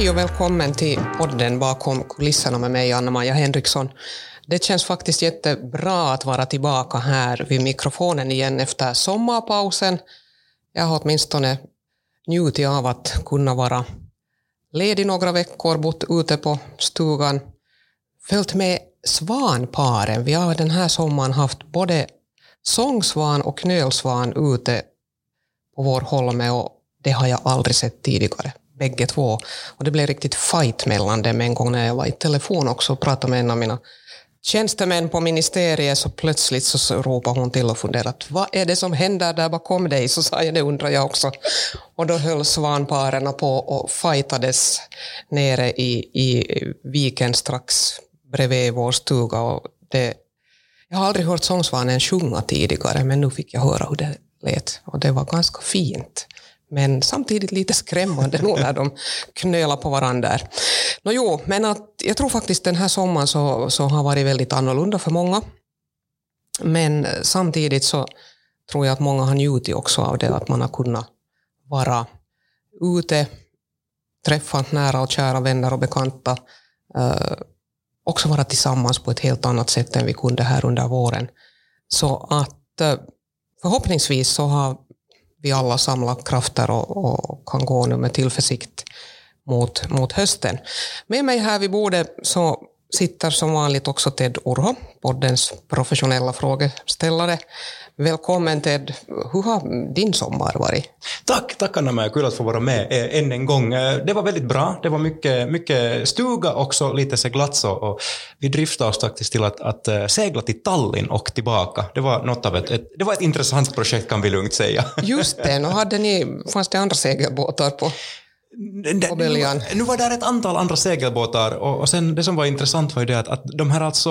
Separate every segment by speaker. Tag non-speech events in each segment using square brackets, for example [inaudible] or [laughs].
Speaker 1: Hej och välkommen till podden bakom kulisserna med mig, Anna-Maja Henriksson. Det känns faktiskt jättebra att vara tillbaka här vid mikrofonen igen efter sommarpausen. Jag har åtminstone njutit av att kunna vara ledig några veckor, bott ute på stugan, följt med svanparen. Vi har den här sommaren haft både sångsvan och knölsvan ute på vår holme och det har jag aldrig sett tidigare, bägge två. Och det blev riktigt fight mellan dem en gång när jag var i telefon också och pratade med en av mina tjänstemän på ministeriet så plötsligt så ropade hon till och funderade vad är det som händer där bakom dig? Så sa jag det undrar jag också. Och då höll svanparen på och fightades nere i, i viken strax bredvid vår stuga. Och det, jag har aldrig hört sångsvanen sjunga tidigare men nu fick jag höra hur det lät och det var ganska fint. Men samtidigt lite skrämmande nog när de knölar på varandra. No, jo, men att, jag tror faktiskt den här sommaren så, så har varit väldigt annorlunda för många. Men samtidigt så tror jag att många har njutit också av det, att man har kunnat vara ute, träffa nära och kära vänner och bekanta, eh, också vara tillsammans på ett helt annat sätt än vi kunde här under våren. Så att eh, förhoppningsvis så har vi alla samlat krafter och, och, kan gå nu med tillförsikt mot, mot hösten. Med mig här vid bordet så sitter som vanligt också Ted Urho, poddens professionella frågeställare. Välkommen Ted. Hur har din sommar varit?
Speaker 2: Tack, tack Anna-Maja. Kul att få vara med eh, än en gång. Eh, det var väldigt bra. Det var mycket, mycket stuga också, lite seglats och vi driftade oss faktiskt till att, att eh, segla till Tallinn och tillbaka. Det var något av ett, ett, det var ett intressant projekt kan vi lugnt säga.
Speaker 1: Just det. [laughs] Nu hade ni, fanns det andra segelbåtar på?
Speaker 2: Nu, nu var det ett antal andra segelbåtar och, och sen det som var intressant var ju det att, att de här alltså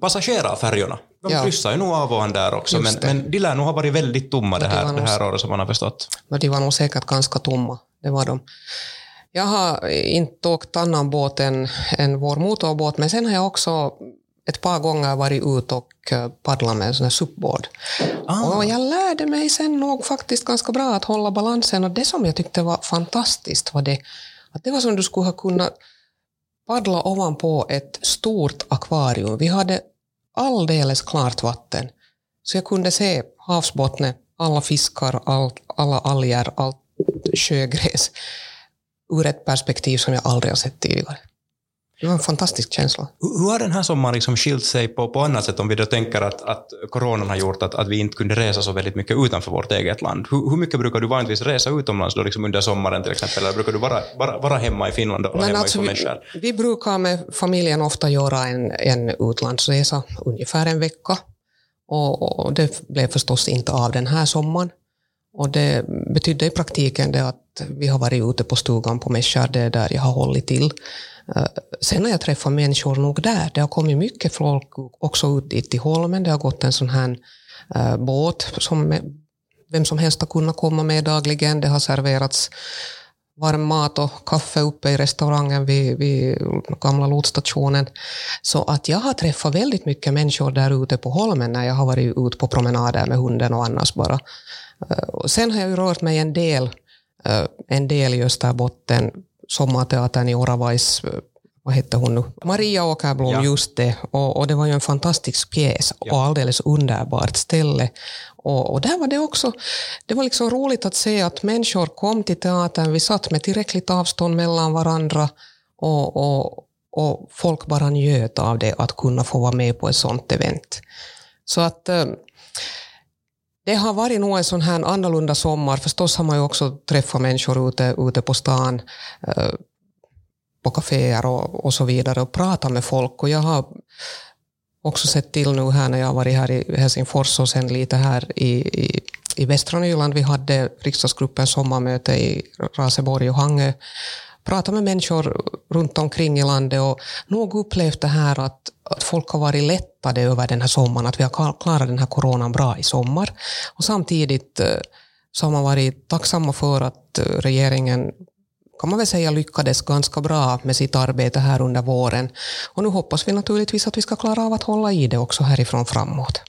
Speaker 2: passagerarfärjorna, de ja. kryssar ju nog av och an där också, men, men de lär nog ha varit väldigt tomma det här, det här året som man har förstått.
Speaker 1: Men de var nog säkert ganska tomma, det var de. Jag har inte åkt annan båt än, än vår motorbåt, men sen har jag också ett par gånger varit ute och eh, paddlat med en sån här suppbåd. Ah. Och jag lärde mig sen nog faktiskt ganska bra att hålla balansen och det som jag tyckte var fantastiskt var det att det var som du skulle ha kunnat paddla ovanpå ett stort akvarium. Vi hade alldeles klart vatten. Så jag kunde se havsbottnen, alla fiskar, all, alla alger, allt sjögräs ur ett perspektiv som jag aldrig har sett tidigare. Det var en fantastisk känsla.
Speaker 2: Hur har den här sommaren liksom skilt sig på, på annat sätt om vi då tänker att, att coronan har gjort att, att vi inte kunde resa så väldigt mycket utanför vårt eget land? Hur, hur mycket brukar du vanligtvis resa utomlands då liksom under sommaren till exempel, eller brukar du vara, vara, vara hemma i Finland och hemma alltså, vi,
Speaker 1: vi brukar med familjen ofta göra en, en utlandsresa, ungefär en vecka. Och, och det blev förstås inte av den här sommaren. Och det betydde i praktiken det att vi har varit ute på stugan på mässor, det där jag har hållit till. Eh, sen har jag träffat människor nog där. Det har kommit mycket folk också ut dit till Holmen. Det har gått en sån här eh, båt som vem som helst har kunnat komma med dagligen. Det har serverats varm mat och kaffe uppe i restaurangen vid, vid gamla lotstationen. Så att jag har träffat väldigt mycket människor där ute på Holmen när jag har varit ute på promenader med hunden och annars bara. Eh, sen har jag ju rört mig en del, en del i Österbotten sommarteatern i Oravais vad hette hon nu? Maria Åkerblom, ja. just det. Och, och, det var ju en fantastisk pjäs ja. och alldeles underbart ställe. Och, och, där var det också, det var liksom roligt att se att människor kom till teatern, vi satt med tillräckligt avstånd mellan varandra och, och, och folk bara njöt av det, att kunna få vara med på ett sånt event. Så att eh, det har varit nog en sån här annorlunda sommar. Förstås har man ju också träffat människor ute, ute på stan, eh, på kaféer och, och så vidare och pratat med folk. Och jag har också sett till nu här när jag har varit här i Helsingfors och sen lite här i, i, i västra Nyland. Vi hade riksdagsgruppens sommarmöte i Raseborg och Hangö. Pratat med människor runt omkring i landet och nog upplevt det här att att folk har varit lättade över den här sommaren, att vi har klarat den här coronan bra i sommar. Och samtidigt eh, så har man varit tacksamma för att eh, regeringen kan man väl säga lyckades ganska bra med sitt arbete här under våren. Och nu hoppas vi naturligtvis att vi ska klara av att hålla i det också härifrån framåt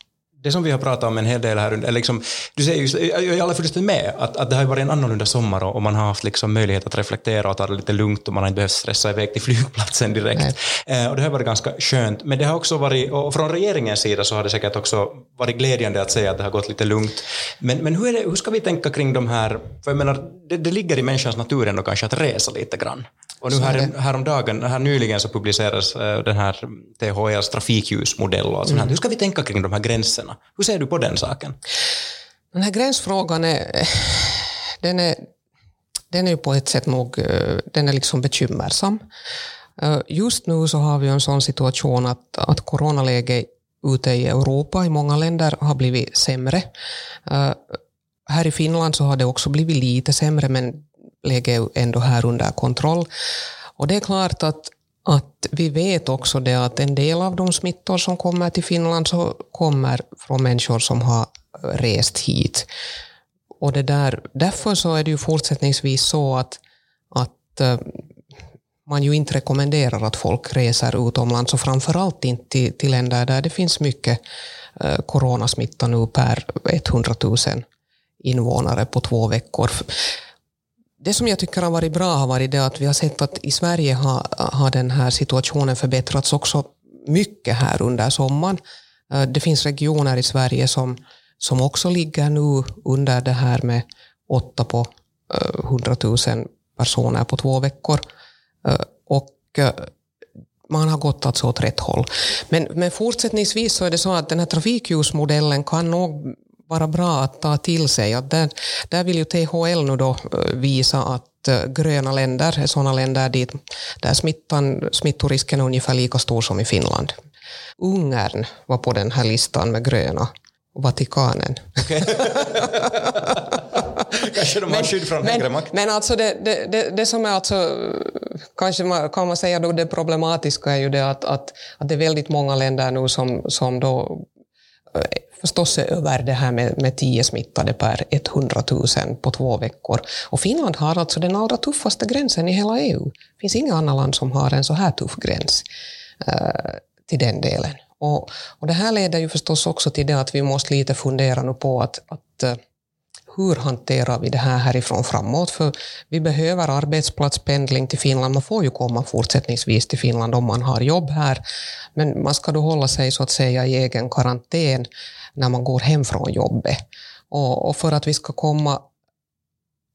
Speaker 2: det som vi har pratat om en hel del här, eller liksom, du säger just, jag är alla fullständigt med, att, att det har varit en annorlunda sommar och, man har haft liksom möjlighet att reflektera och ta det lite lugnt och man har inte behövt stressa iväg till [laughs] flygplatsen direkt. Eh, och det har varit ganska skönt. Men det har också varit, och från regeringens sida så har det säkert också varit glädjande att säga att det har gått lite lugnt. Men, men hur, är det, hur ska vi tänka kring de här, för jag menar, det, det ligger i människans natur ändå kanske att resa lite grann. Och nu här, häromdagen, här nyligen så publicerades uh, den här THLs trafikljusmodell och allt mm. Hur ska vi tänka kring de här gränserna? Hur ser du på den saken?
Speaker 1: Den här gränsfrågan är, den är, den är på ett sätt nog eh, den är liksom bekymmersam. Eh, just nu så har vi en sån situation att, att coronaläget ute i Europa, i många länder, har blivit sämre. Eh, här i Finland så har det också blivit lite sämre, men läget är ändå här under kontroll. Och det är klart att, att vi vet också det att en del av de smittor som kommer till Finland så kommer från människor som har rest hit. Och det där, därför så är det ju fortsättningsvis så att, att eh, man ju inte rekommenderar att folk reser utomlands och framförallt inte till, till länder där det finns mycket eh, coronasmitta nu per 100 000 invånare på två veckor. Det som jag tycker har varit bra har varit det att vi har sett att i Sverige har, har den här situationen förbättrats också mycket här under sommaren. Eh, det finns regioner i Sverige som, som också ligger nu under det här med åtta på eh, 100 000 personer på två veckor. Eh, och man har gått alltså åt rätt håll. Men, men fortsättningsvis så är det så att den här trafikljusmodellen kan nog vara bra att ta till sig. Att där, där vill ju THL nu då eh, visa att eh, gröna länder är sådana länder dit, där smittan, smittorisken är ungefär lika stor som i Finland. Ungern var på den här listan med gröna. Vatikanen. Okay. [laughs]
Speaker 2: kanske de har skydd från högre makt.
Speaker 1: Men alltså det, det, det, det, som är alltså, kanske man, kan man säga då det problematiska är ju det att, att, att det är väldigt många länder nu som, som då förstås förstås över det här med, med 10 smittade per 100 000 på två veckor. Och Finland har alltså den allra tuffaste gränsen i hela EU. Det finns inget annat land som har en så här tuff gräns eh, till den delen. Och, och det här leder ju förstås också till det att vi måste lite fundera nu på att, att eh, hur hanterar vi det här härifrån framåt? För vi behöver arbetsplatspendling till Finland. Man får ju komma fortsättningsvis till Finland om man har jobb här. Men man ska då hålla sig så att säga i egen karantän när man går hem från jobbet. Och, och för att vi ska komma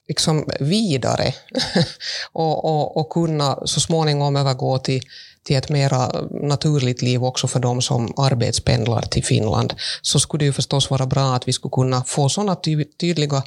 Speaker 1: liksom vidare [laughs] och, och, och kunna så småningom övergå till, till ett mera naturligt liv också för de som arbetspendlar till Finland, så skulle det ju förstås vara bra att vi skulle kunna få sådana ty tydliga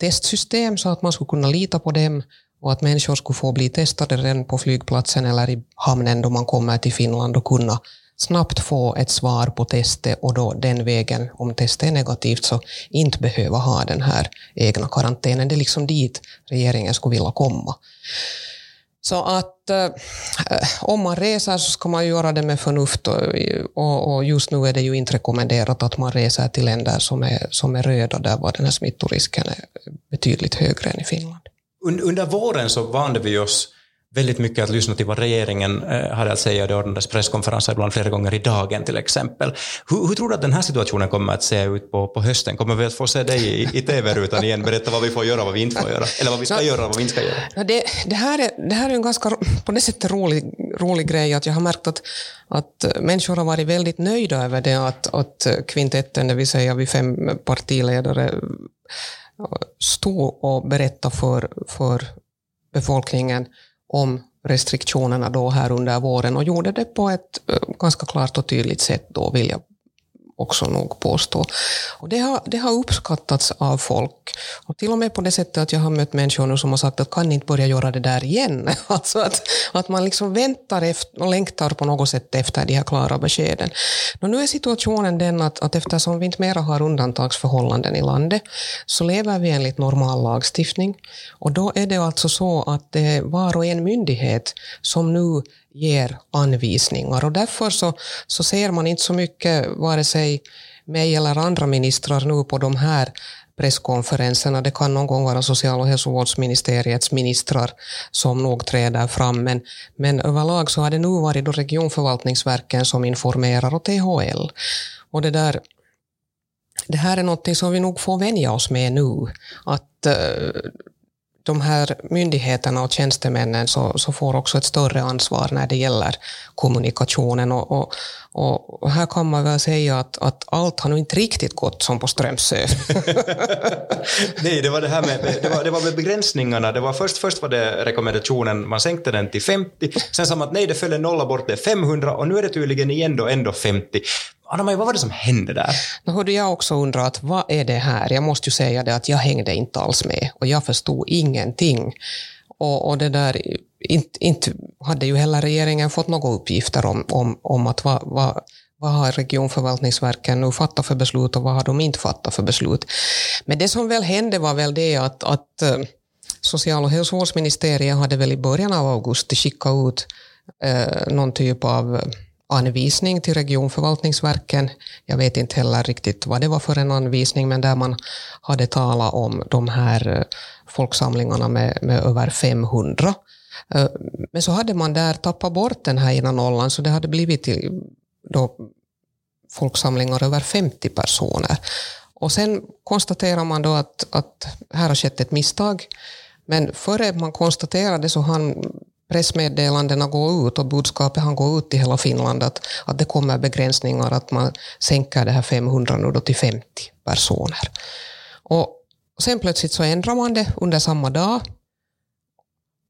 Speaker 1: testsystem så att man skulle kunna lita på dem och att människor skulle få bli testade redan på flygplatsen eller i hamnen då man kommer till Finland och kunna snabbt få ett svar på testet och då den vägen, om testet är negativt, så inte behöva ha den här egna karantänen. Det är liksom dit regeringen skulle vilja komma. Så att eh, om man reser så ska man göra det med förnuft och, och, och, just nu är det ju inte rekommenderat att man reser till länder som är, som är röda där var den här smittorisken är betydligt högre än i Finland.
Speaker 2: Under våren så vande vi oss väldigt mycket att lyssna till vad regeringen eh, hade att säga. Det ordnades presskonferenser ibland flera gånger i dagen till exempel. Hur, hur, tror du att den här situationen kommer att se ut på, på hösten? Kommer vi att få se dig i, i TV-rutan igen berätta vad vi får göra vad vi inte får göra? Eller vad vi ska no, göra och vad vi inte ska göra?
Speaker 1: Det, det, här är, det här är en ganska på det sättet rolig, rolig grej att jag har märkt att, att människor har varit väldigt nöjda över det att, att kvintetten, det vill säga vi fem partiledare, stod och berättade för, för befolkningen om restriktionerna då här under våren och gjorde det på ett eh, ganska klart och tydligt sätt då, vill jag också nog påstå. Och det, har, det har uppskattats av folk. Och till och med på det sättet att jag har mött människor nu som har sagt att kan ni inte börja göra det där igen? [laughs] Alltså att, att man liksom väntar efter, och längtar på något sätt efter de här klara beskeden. Och nu är situationen den att, att eftersom vi inte mera har undantagsförhållanden i landet så lever vi enligt normal lagstiftning. Och då är det alltså så att det är var och en myndighet som nu ger anvisningar och därför så, så ser man inte så mycket vare sig mig eller andra ministrar nu på de här presskonferenserna. Det kan någon gång vara social och hälsovårdsministeriets ministrar som nog träder fram, men, men överlag så har det nu varit då regionförvaltningsverken som informerar och THL. Och det där det här är något som vi nog får vänja oss med nu. Att uh, de här myndigheterna och tjänstemännen så, så, får också ett större ansvar när det gäller kommunikationen. Och, och, och här kan man väl säga att, att allt har nog inte riktigt gått som på Strömsö. [laughs]
Speaker 2: Nej, det var det här med, det var, det var med begränsningarna. Det var först, först var det rekommendationen, man sänkte den till 50, sen sa man att nej, det föll en nolla bort, det är 500 och nu är det tydligen igen då ändå 50. Anna-Maj, vad var det som hände där?
Speaker 1: Då hörde jag också undrat, vad är det här? Jag måste ju säga det att jag hängde inte alls med och jag förstod ingenting. Och, och det där, inte, inte hade ju heller regeringen fått några uppgifter om, om, om att vad, vad, vad har regionförvaltningsverken nu fattat för beslut och vad har de inte fattat för beslut. Men det som väl hände var väl det att, att eh, social och hälsovårdsministeriet hade väl i början av augusti skickat ut eh, någon typ av anvisning till regionförvaltningsverken. Jag vet inte heller riktigt vad det var för en anvisning, men där man hade talat om de här eh, folksamlingarna med, med över 500. Eh, men så hade man där tappat bort den här ena nollan, så det hade blivit då folksamlingar över 50 personer. Och sen konstaterar man då att, att här har skett ett misstag, men före man konstaterade så hann pressmeddelandena går ut och budskapet han går ut till hela Finland att, att det kommer begränsningar, att man sänker det här 500 nu då till 50 personer. Och sen plötsligt så ändrar man det under samma dag.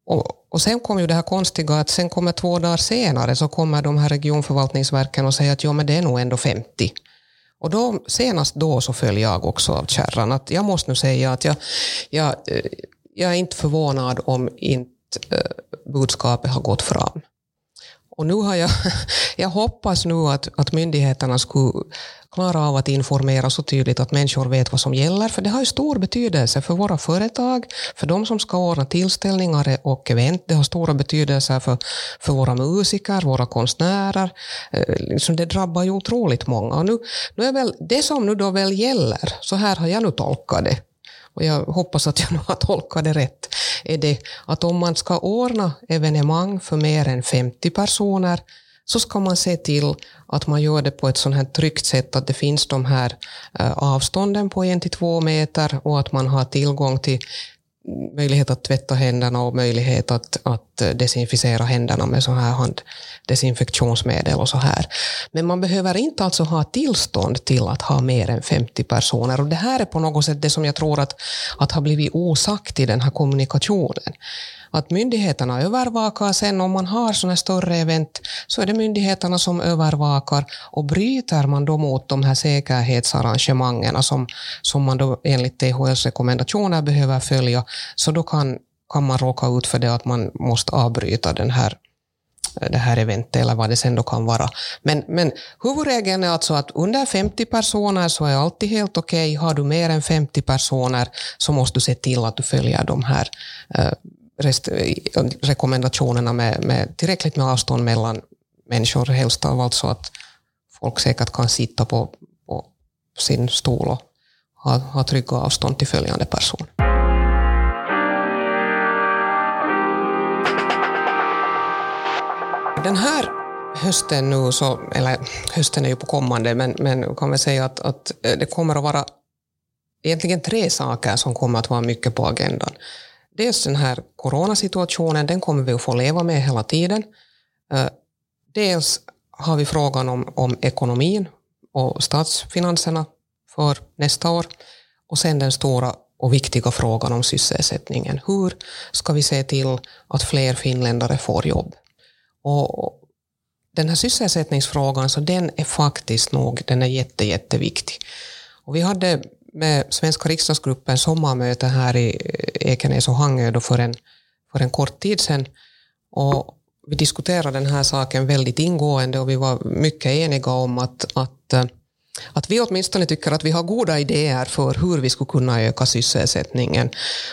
Speaker 1: Och, och sen kom ju det här konstiga att sen kommer två dagar senare så kommer de här regionförvaltningsverken och säger att ja, men det är nog ändå 50. Och då, senast då så föll jag också av kärran. Att jag måste nu säga att jag, jag, eh, jag är inte förvånad om inte Eh, budskapet har gått fram. Och nu har jag, [laughs] jag hoppas nu att, att myndigheterna skulle klara av att informera så tydligt att människor vet vad som gäller, för det har ju stor betydelse för våra företag, för de som ska ordna tillställningar och event, det har stora betydelse för, för våra musiker, våra konstnärer. Eh, liksom det drabbar ju otroligt många. Och nu, nu är väl det som nu då väl gäller, så här har jag nu tolkat det, och jag hoppas att jag [laughs] nu har tolkat det rätt, är det att om man ska ordna evenemang för mer än 50 personer så ska man se till att man gör det på ett sånt här tryggt sätt att det finns de här eh, avstånden på en till två meter och att man har tillgång till möjlighet att tvätta händerna och möjlighet att, att desinficera händerna med så här handdesinfektionsmedel och så här. Men man behöver inte alltså ha tillstånd till att ha mer än 50 personer och det här är på något sätt det som jag tror att, att har blivit osagt i den här kommunikationen att myndigheterna övervakar. Sen om man har sådana större event så är det myndigheterna som övervakar och bryter man då mot de här säkerhetsarrangemangen som, som man då enligt THLs rekommendationer behöver följa, så då kan, kan man råka ut för det att man måste avbryta den här det här eventet eller vad det sen då kan vara. Men, men huvudregeln är alltså att under 50 personer så är alltid helt okej. Okay. Har du mer än 50 personer så måste du se till att du följer de här eh, rest, rekommendationerna med, med tillräckligt med avstånd mellan människor, helst av allt så att folk säkert kan sitta på, på sin stol och ha, ha trygga avstånd till följande person. Den här hösten nu, så, eller hösten är ju på kommande, men, men kan vi säga att, att det kommer att vara egentligen tre saker som kommer att vara mycket på agendan dels den här coronasituationen, den kommer vi att få leva med hela tiden. Eh, dels har vi frågan om, om ekonomin och statsfinanserna för nästa år. Och sen den stora och viktiga frågan om sysselsättningen. Hur ska vi se till att fler finländare får jobb? Och den här sysselsättningsfrågan, så den är faktiskt nog den är jätte, jätteviktig. Och vi hade med svenska riksdagsgruppen sommarmöte här i Ekenäs och Hangö då för, en, för en kort tid sedan. Och vi diskuterade den här saken väldigt ingående och vi var mycket eniga om att, att, eh, att vi åtminstone tycker att vi har goda idéer för hur vi skulle kunna öka sysselsättningen.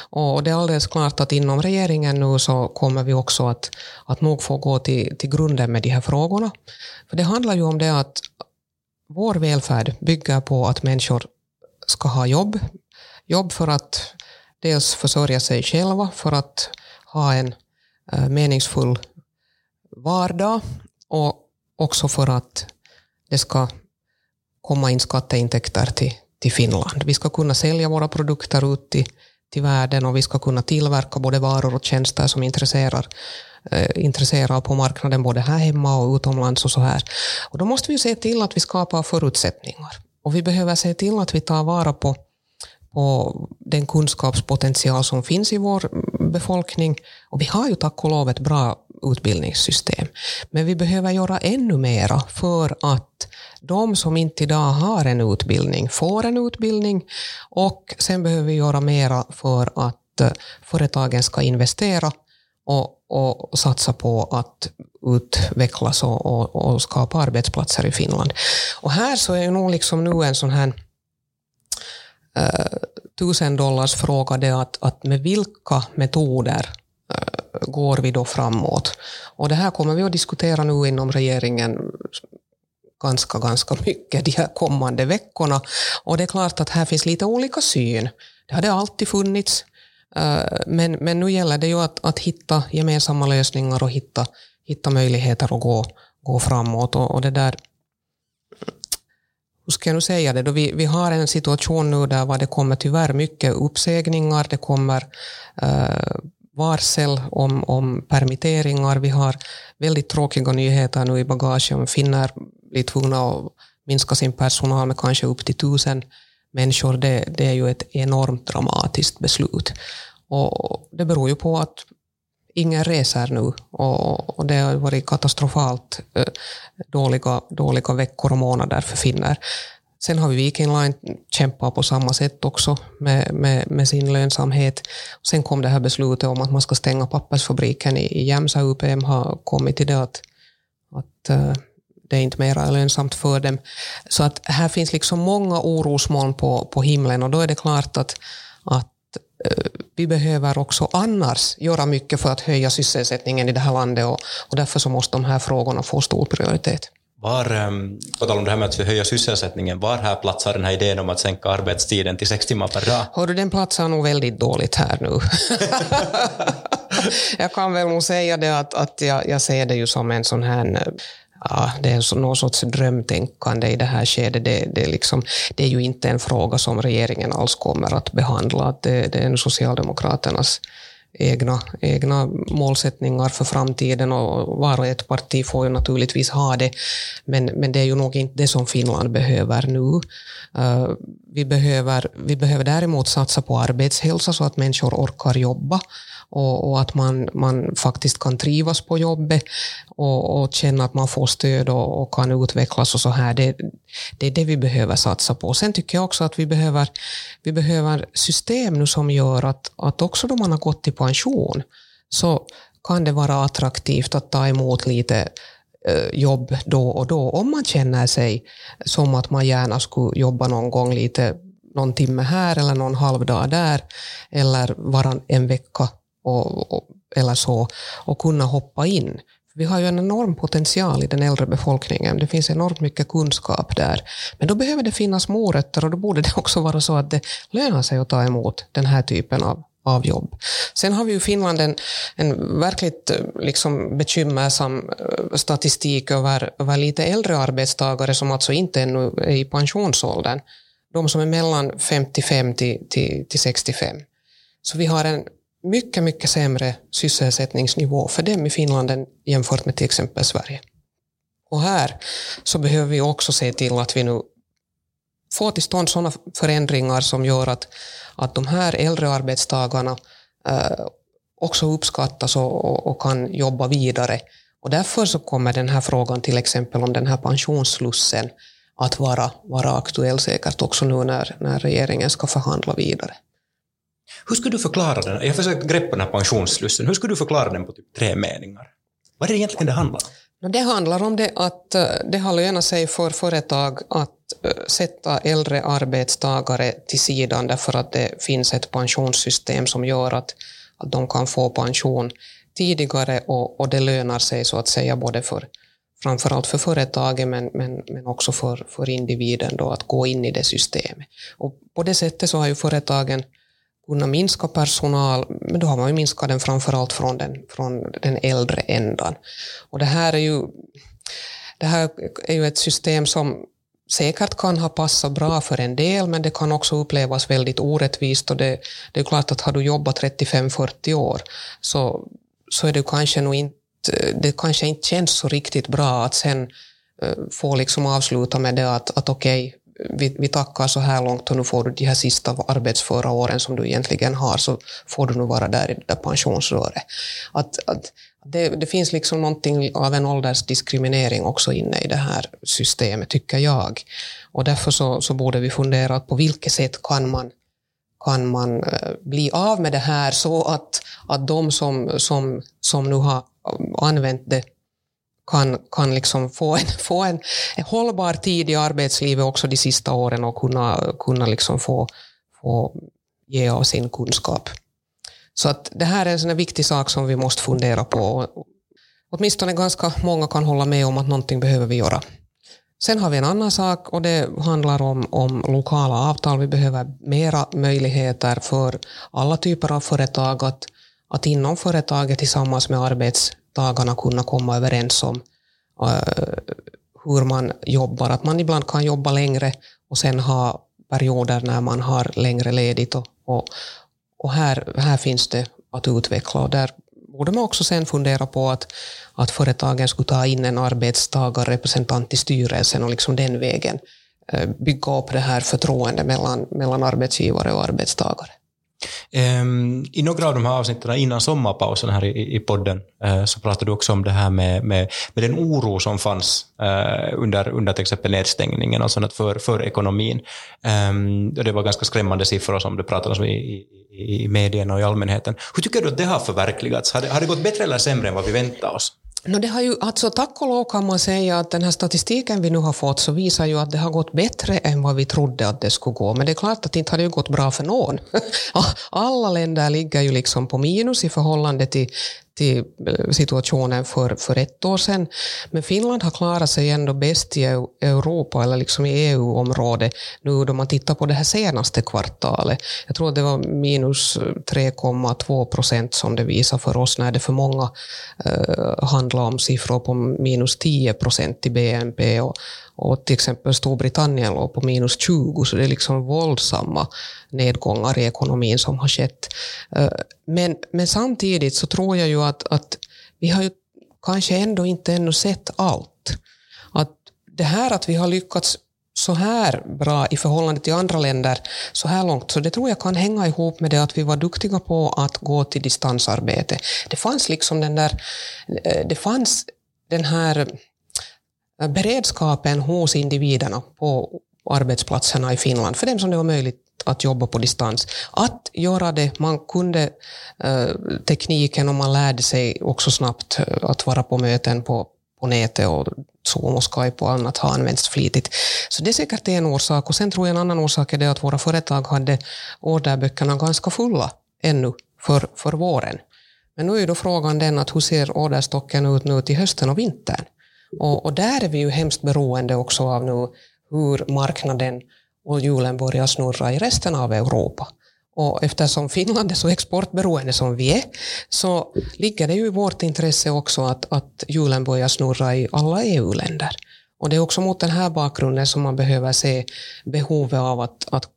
Speaker 1: Och det är alldeles klart att inom regeringen nu så kommer vi också att, att nog få gå till, till grunden med de här frågorna. För det handlar ju om det att vår välfärd bygger på att människor ska ha jobb. Jobb för att dels försörja sig själva, för att ha en eh, meningsfull vardag och också för att det ska komma in skatteintäkter till, till Finland. Vi ska kunna sälja våra produkter ut till, till världen och vi ska kunna tillverka både varor och tjänster som intresserar eh, på marknaden både här hemma och utomlands och så här. Och då måste vi se till att vi skapar förutsättningar. Och vi behöver se till att vi tar vara på, på den kunskapspotential som finns i vår befolkning. Och vi har ju tack och lov ett bra utbildningssystem. Men vi behöver göra ännu mera för att de som inte idag har en utbildning får en utbildning och sen behöver vi göra mera för att eh, företagen ska investera och, och satsa på att utvecklas och, och, och, skapa arbetsplatser i Finland. Och här så är nog liksom nu en sån här uh, tusen dollars fråga det att, att med vilka metoder uh, går vi då framåt? Och det här kommer vi att diskutera nu inom regeringen ganska, ganska mycket de här kommande veckorna. Och det är klart att här finns lite olika syn. Det har det alltid funnits. Eh, men, men nu gäller det ju att, att hitta gemensamma lösningar och hitta, hitta möjligheter att gå, gå framåt. Och, och det där, hur ska jag nu säga det, då vi, vi har en situation nu där det kommer tyvärr mycket uppsägningar, det kommer eh, varsel om, om permitteringar, vi har väldigt tråkiga nyheter nu i bagaget, finnar blir tvungna att minska sin personal med kanske upp till tusen människor, det, det är ju ett enormt dramatiskt beslut. Och det beror ju på att ingen reser nu och, och det har varit katastrofalt eh, dåliga, dåliga veckor och månader för finnar. Sen har vi Viking Line kämpat på samma sätt också med, med, med, sin lönsamhet. Sen kom det här beslutet om att man ska stänga pappersfabriken i, i Jämsa. UPM har kommit till det att, att eh, det är inte mer lönsamt för dem. Så att här finns liksom många orosmoln på, på himlen och då är det klart att, att vi behöver också annars göra mycket för att höja sysselsättningen i det här landet och, och därför så måste de här frågorna få stor prioritet.
Speaker 2: Var, ehm, på tal om det här med att höja sysselsättningen, var här platsar den här idén om att sänka arbetstiden till sex timmar per dag?
Speaker 1: Hör du, den platsar nog väldigt dåligt här nu. [laughs] jag kan väl nog säga det att, att jag, jag ser det ju som en sån här ja, det är någon sorts drömtänkande i det här skedet. Det, det, är liksom, det är ju inte en fråga som regeringen alls kommer att behandla. Det, det är Socialdemokraternas egna, egna målsättningar för framtiden och var och ett parti får ju naturligtvis ha det. Men, men det är ju nog inte det som Finland behöver nu. Uh, vi, behöver, vi behöver däremot satsa på arbetshälsa så att människor orkar jobba och, och, att man, man faktiskt kan trivas på jobbet och, och känna att man får stöd och, och, kan utvecklas och så här. Det, det är det vi behöver satsa på. Sen tycker jag också att vi behöver, vi behöver system nu som gör att, att också då man har gått i pension så kan det vara attraktivt att ta emot lite eh, jobb då och då, om man känner sig som att man gärna skulle jobba någon gång lite någon timme här eller någon halvdag där, eller varann en vecka och, och, eller så, och kunna hoppa in. Vi har ju en enorm potential i den äldre befolkningen. Det finns enormt mycket kunskap där. Men då behöver det finnas morötter och då borde det också vara så att det lönar sig att ta emot den här typen av, av jobb. Sen har vi i Finland en, en verkligt eh, liksom, bekymmersam eh, statistik över, över lite äldre arbetstagare som alltså inte ännu är i pensionsåldern. De som är mellan 55 till, till, till 65. Så vi har en mycket, mycket sämre sysselsättningsnivå för dem i Finland än jämfört med till exempel Sverige. Och här så behöver vi också se till att vi nu får till stånd sådana förändringar som gör att, att de här äldre arbetstagarna eh, också uppskattas och, och, och, kan jobba vidare. Och därför så kommer den här frågan till exempel om den här pensionsslussen att vara, vara aktuell säkert också nu när, när regeringen ska förhandla vidare.
Speaker 2: Hur skulle du förklara den? Jag försöker greppa den här pensionsslussen. Hur skulle du förklara den på typ tre meningar? Vad är det egentligen det handlar om?
Speaker 1: Det handlar om det att eh, det har lönat sig för företag att eh, sätta äldre arbetstagare till sidan därför att det finns ett pensionssystem som gör att, att de kan få pension tidigare och, och det lönar sig så att säga både för framförallt för företagen men, men, men också för, för individen då att gå in i det systemet. Och på det sättet så har ju företagen kunna minska personal, men då har man ju minskat den framförallt från den, från den äldre ändan. Och det här är ju, det här är ju ett system som säkert kan ha passat bra för en del, men det kan också upplevas väldigt orättvist. Och det, det är klart att har du jobbat 35-40 år så, så är det kanske nog inte, det kanske inte känns så riktigt bra att sen eh, få liksom avsluta med det att, att okej, okay, vi, vi tackar så här långt och nu får du de här sista arbetsföra åren som du egentligen har, så får du nu vara där i det där pensionsröret. Att, att det, det, finns liksom någonting av en åldersdiskriminering också inne i det här systemet, tycker jag. Och därför så, så borde vi fundera på vilket sätt kan man, kan man eh, bli av med det här så att, att de som, som, som nu har använt det kan, kan liksom få, en, [laughs] få en, hållbar tid i arbetslivet också de sista åren och kunna, kunna liksom få, få ge av sin kunskap. Så att det här är en sån viktig sak som vi måste fundera på. Åtminstone ganska många kan hålla med om att någonting behöver vi göra. Sen har vi en annan sak och det handlar om, om lokala avtal. Vi behöver mera möjligheter för alla typer av företag att, att inom företaget tillsammans med arbets dagarna kunna komma överens om uh, hur man jobbar. Att man ibland kan jobba längre och sen ha perioder när man har längre ledigt och, och, och här, här finns det att utveckla och där borde man också sen fundera på att, att företagen skulle ta in en arbetstagarrepresentant i styrelsen och liksom den vägen eh, bygga upp det här förtroendet mellan, mellan arbetsgivare och arbetstagare.
Speaker 2: Um, I några av de här avsnitten innan sommarpausen här i, i podden uh, så pratade du också om det här med, med, med den oro som fanns uh, under, under till exempel nedstängningen och sånt för, för ekonomin. Um, och det var ganska skrämmande siffror som du pratade om i, i, i medierna och i allmänheten. Hur tycker du att det har förverkligats? Har det, har det gått bättre eller sämre än vad vi väntade oss?
Speaker 1: No, det har ju, alltså, tack och lov kan man säga att den här statistiken vi nu har fått så visar ju att det har gått bättre än vad vi trodde att det skulle gå. Men det är klart att det inte har det gått bra för någon. [laughs] Alla länder ligger ju liksom på minus i förhållande till, till eh, situationen för, för ett år sedan. Men Finland har klarat sig ändå bäst i Europa, eller liksom i EU-området, nu då man tittar på det här senaste kvartalet. Jag tror att det var minus eh, 3,2 procent som det visar för oss, när det för många eh, handlar om siffror på minus 10 procent i BNP. Och, och till exempel Storbritannien låg på minus 20, så det är liksom våldsamma nedgångar i ekonomin som har skett. Eh, men, men samtidigt så tror jag ju att, att vi har ju kanske ändå inte ännu sett allt. Att det här att vi har lyckats så här bra i förhållande till andra länder så här långt, så det tror jag kan hänga ihop med det att vi var duktiga på att gå till distansarbete. Det fanns liksom den där, eh, det fanns den här beredskapen hos individerna på arbetsplatserna i Finland, för dem som det var möjligt att jobba på distans. Att göra det, man kunde eh, tekniken och man lärde sig också snabbt eh, att vara på möten på, på nätet och Zoom och Skype och annat har använts flitigt. Så det är säkert en orsak. Och sen tror jag en annan orsak är det att våra företag hade orderböckerna ganska fulla ännu för, för våren. Men nu är då frågan den att hur ser orderstocken ut nu till hösten och vintern? Och, och, där är vi ju hemskt beroende också av nu hur marknaden och hjulen börjar snurra i resten av Europa. Och eftersom Finland är så exportberoende som vi är, så ligger det ju i vårt intresse också att, att hjulen börjar snurra i alla EU-länder. Och det är också mot den här bakgrunden som man behöver se behovet av att, att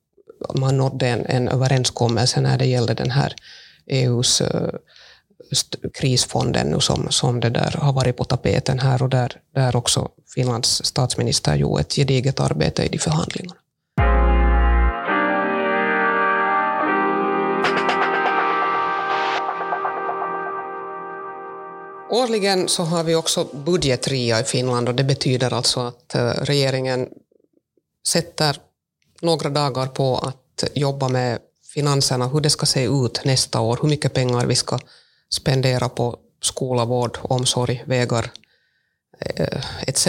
Speaker 1: man nådde en, en överenskommelse när det gällde den här EUs eh, krisfonden nu som, som det där har varit på tapeten här och där, där också Finlands statsminister gjorde ett gediget arbete i de förhandlingarna. Årligen så har vi också budgetria i Finland och det betyder alltså att eh, regeringen sätter några dagar på att jobba med finanserna, hur det ska se ut nästa år, hur mycket pengar vi ska spendera på skola, vård, omsorg, vägar eh, etc.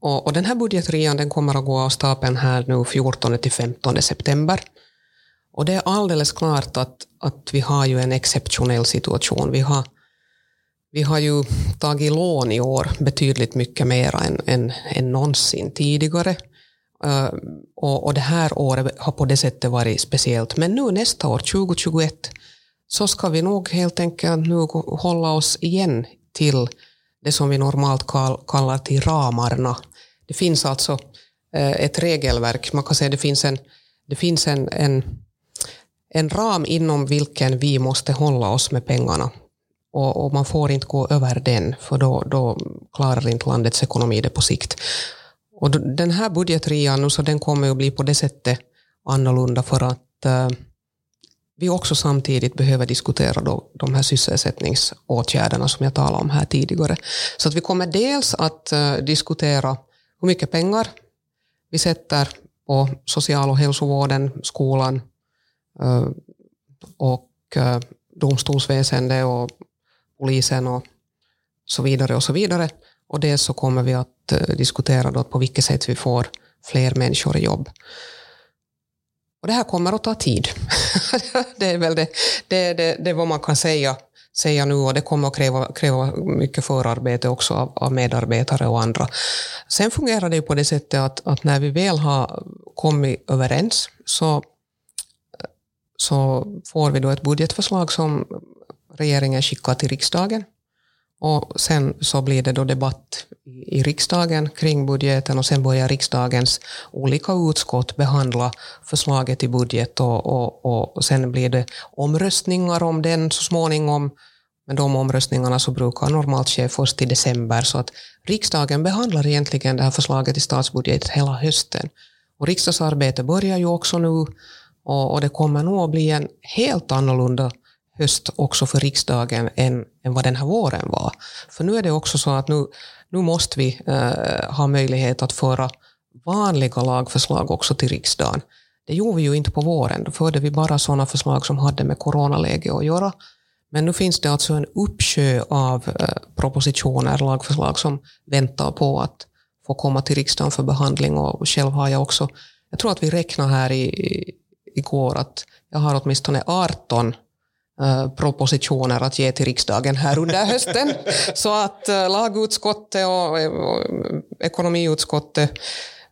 Speaker 1: Och, och den här budgetrian den kommer att gå av stapeln här nu 14 till 15 september. Och det är alldeles klart att, att vi har ju en exceptionell situation. Vi har, vi har ju tagit lån i år betydligt mycket mer än, än, än någonsin tidigare. Uh, och, och det här året har på det sättet varit speciellt. Men nu nästa år, 2021, så ska vi nog helt enkelt nu hålla oss igen till det som vi normalt kallar till ramarna. Det finns alltså eh, ett regelverk. Man kan säga att det finns en, det finns en, en, en ram inom vilken vi måste hålla oss med pengarna. Och, och man får inte gå över den, för då, då klarar inte landets ekonomi det på sikt. Och den här budgetrian nu, så den kommer att bli på det sättet annorlunda för att uh, vi också samtidigt behöver diskutera då de här sysselsättningsåtgärderna som jag talade om här tidigare. Så att vi kommer dels att eh, diskutera hur mycket pengar vi sätter på social och hälsovården, skolan eh, och eh, domstolsväsendet och polisen och så vidare och så vidare. Och dels så kommer vi att diskutera då på vilket sätt vi får fler människor i jobb. Och det här kommer att ta tid. [laughs] det är väl det, det, det, det vad man kan säga, säga nu och det kommer att kräva, kräva mycket förarbete också av, av medarbetare och andra. Sen fungerar det ju på det sättet att, att när vi väl har kommit överens så, så får vi då ett budgetförslag som regeringen skickar till riksdagen. Och sen så blir det då debatt i riksdagen kring budgeten och sen börjar riksdagens olika utskott behandla förslaget i budget och, och, och sen blir det omröstningar om den så småningom. Men de omröstningarna så brukar normalt ske först i december så att riksdagen behandlar egentligen det här förslaget i statsbudget hela hösten. Och riksdagsarbetet börjar ju också nu och, och det kommer nog att bli en helt annorlunda höst också för riksdagen än, än vad den här våren var. För nu är det också så att nu, nu måste vi eh, ha möjlighet att föra vanliga lagförslag också till riksdagen. Det gjorde vi ju inte på våren, då förde vi bara sådana förslag som hade med coronaläge att göra. Men nu finns det alltså en uppsjö av eh, propositioner, lagförslag som väntar på att få komma till riksdagen för behandling och själv har jag också, jag tror att vi räknar här i, igår att jag har åtminstone 18 propositioner att ge till riksdagen här under [laughs] hösten. Så att eh, lagutskottet och ekonomiutskottet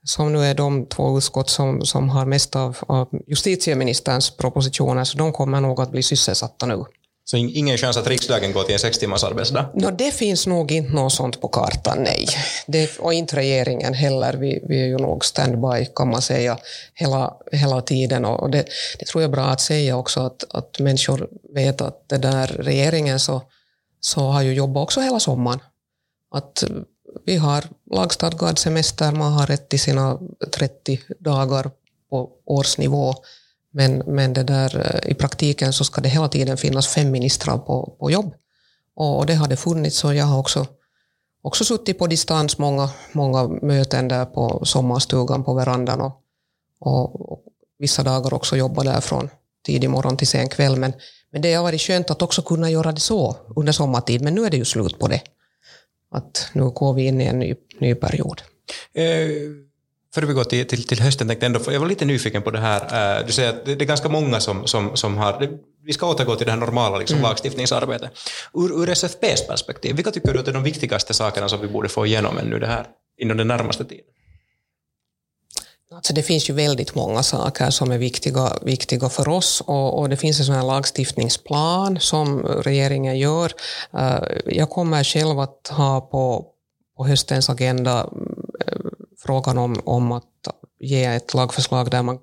Speaker 1: som nu är de två utskott som, som har mest av, av justitieministerns propositioner, så de kommer nog att bli sysselsatta nu.
Speaker 2: Så ingen chans att riksdagen går till en sex timmars arbetsdag?
Speaker 1: No, det finns nog inte något sånt på kartan, nej. Det, och inte regeringen heller. Vi, vi är ju nog standby, kan man säga, hela, hela tiden. Och det, det tror jag är bra att säga också, att, att människor vet att det där regeringen så, så har ju jobbat också hela sommaren. Att vi har lagstadgad semester, man har rätt till sina 30 dagar på årsnivå. Men, men det där, eh, i praktiken så ska det hela tiden finnas fem ministrar på, på jobb. Och det har det funnits och jag har också, också suttit på distans många, många möten där på sommarstugan på verandan och, och, och vissa dagar också jobbat där från tidig morgon till sen kväll. Men, men det har varit skönt att också kunna göra det så under sommartid, men nu är det ju slut på det. Att nu går vi in i en ny, ny period.
Speaker 2: Eh Före vi går till, till, till hösten, tänkte ändå, jag var lite nyfiken på det här. Eh, du säger att det, är ganska många som, som, som har... Vi ska återgå till det här normala liksom, mm. lagstiftningsarbetet. Ur, ur SFPs perspektiv, vilka tycker du att är de viktigaste sakerna som vi borde få igenom ännu det här, inom den närmaste tiden?
Speaker 1: Alltså det finns ju väldigt många saker som är viktiga, viktiga för oss och, och det finns en sån här lagstiftningsplan som regeringen gör. Eh, jag kommer själv att ha på, på höstens agenda frågan om, om att ge ett lagförslag där man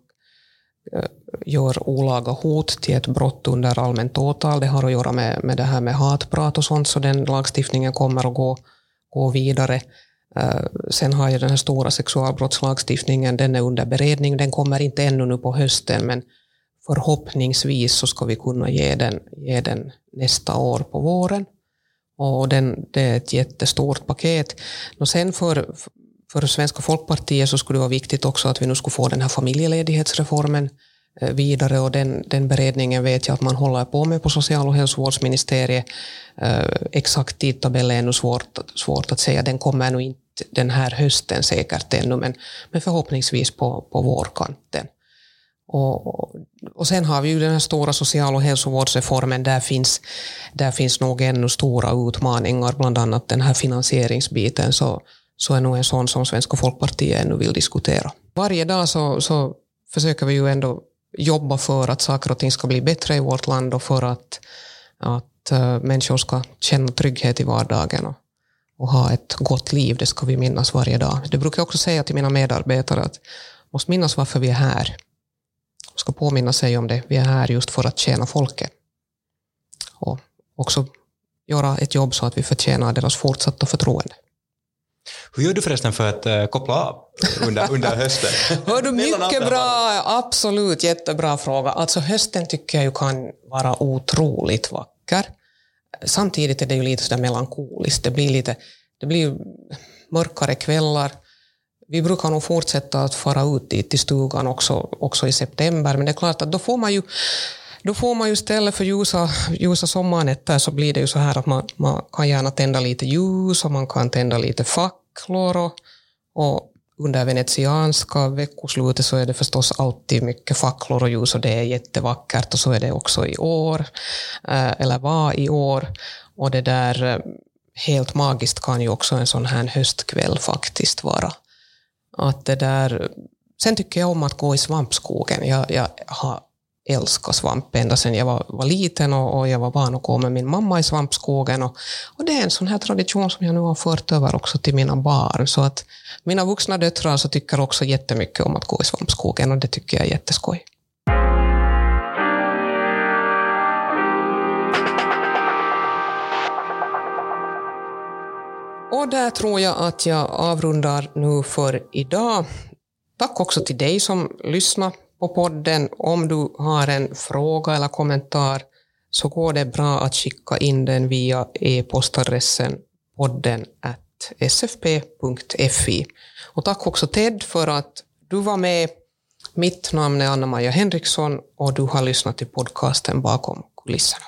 Speaker 1: eh, gör olaga hot till ett brott under allmänt åtal. Det har att göra med, med det här med hatprat och sånt, så den lagstiftningen kommer att gå, gå vidare. Eh, sen har ju den här stora sexualbrottslagstiftningen, den är under beredning. Den kommer inte ännu nu på hösten, men förhoppningsvis så ska vi kunna ge den, ge den nästa år på våren. Och den, det är ett jättestort paket. Och sen för, för Svenska folkpartiet så skulle det vara viktigt också att vi nu skulle få den här familjeledighetsreformen eh, vidare och den, den beredningen vet jag att man håller på med på social och hälsovårdsministeriet. Eh, exakt tidtabell är ännu svårt, svårt att säga, den kommer nog inte den här hösten säkert ännu, men, men förhoppningsvis på, på vårkanten. Och, och sen har vi ju den här stora social och hälsovårdsreformen, där finns, där finns nog ännu stora utmaningar, bland annat den här finansieringsbiten. Så, så är nog en sån som Svenska folkpartiet ännu vill diskutera. Varje dag så, så försöker vi ju ändå jobba för att saker och ting ska bli bättre i vårt land och för att, att uh, människor ska känna trygghet i vardagen. Och, och ha ett gott liv, det ska vi minnas varje dag. Det brukar jag också säga till mina medarbetare att måste minnas varför vi är här. Man ska påminna sig om det. Vi är här just för att tjäna folket. Och också göra ett jobb så att vi förtjänar deras fortsatta förtroende.
Speaker 2: Hur gör du förresten för att uh, koppla av under, [laughs] under hösten?
Speaker 1: Hör du, mycket bra, absolut jättebra fråga. Alltså hösten tycker jag ju kan vara otroligt vacker. Samtidigt är det ju lite sådär melankoliskt. Det blir lite det blir mörkare kvällar. Vi brukar nog fortsätta att fara ut dit till stugan också, också i september, men det är klart att då får man ju då får man ju istället för ljusa, ljusa sommarnätter så blir det ju så här att man, man kan gärna tända lite ljus och man kan tända lite facklor och, och under venetianska veckoslutet så är det förstås alltid mycket facklor och ljus och det är jättevackert och så är det också i år, eh, eller var i år. Och det där eh, helt magiskt kan ju också en sån här höstkväll faktiskt vara. Att det där, sen tycker jag om att gå i svampskogen. Jag, jag har älskat svamp ända sedan jag var, var liten och, och, jag var van att gå med min mamma i svampskogen. Och, och det är en sån här tradition som jag nu har fört över också till mina barn. Så att mina vuxna döttrar så tycker också jättemycket om att gå i svampskogen och det tycker jag är jätteskoj. Och där tror jag att jag avrundar nu för idag. Tack också till dig som lyssnade på podden. Om du har en fråga eller kommentar så går det bra att skicka in den via e-postadressen podden sfp.fi. Och tack också Ted för att du var med. Mitt namn är Anna-Maja Henriksson och du har lyssnat till podcasten Bakom kulisserna.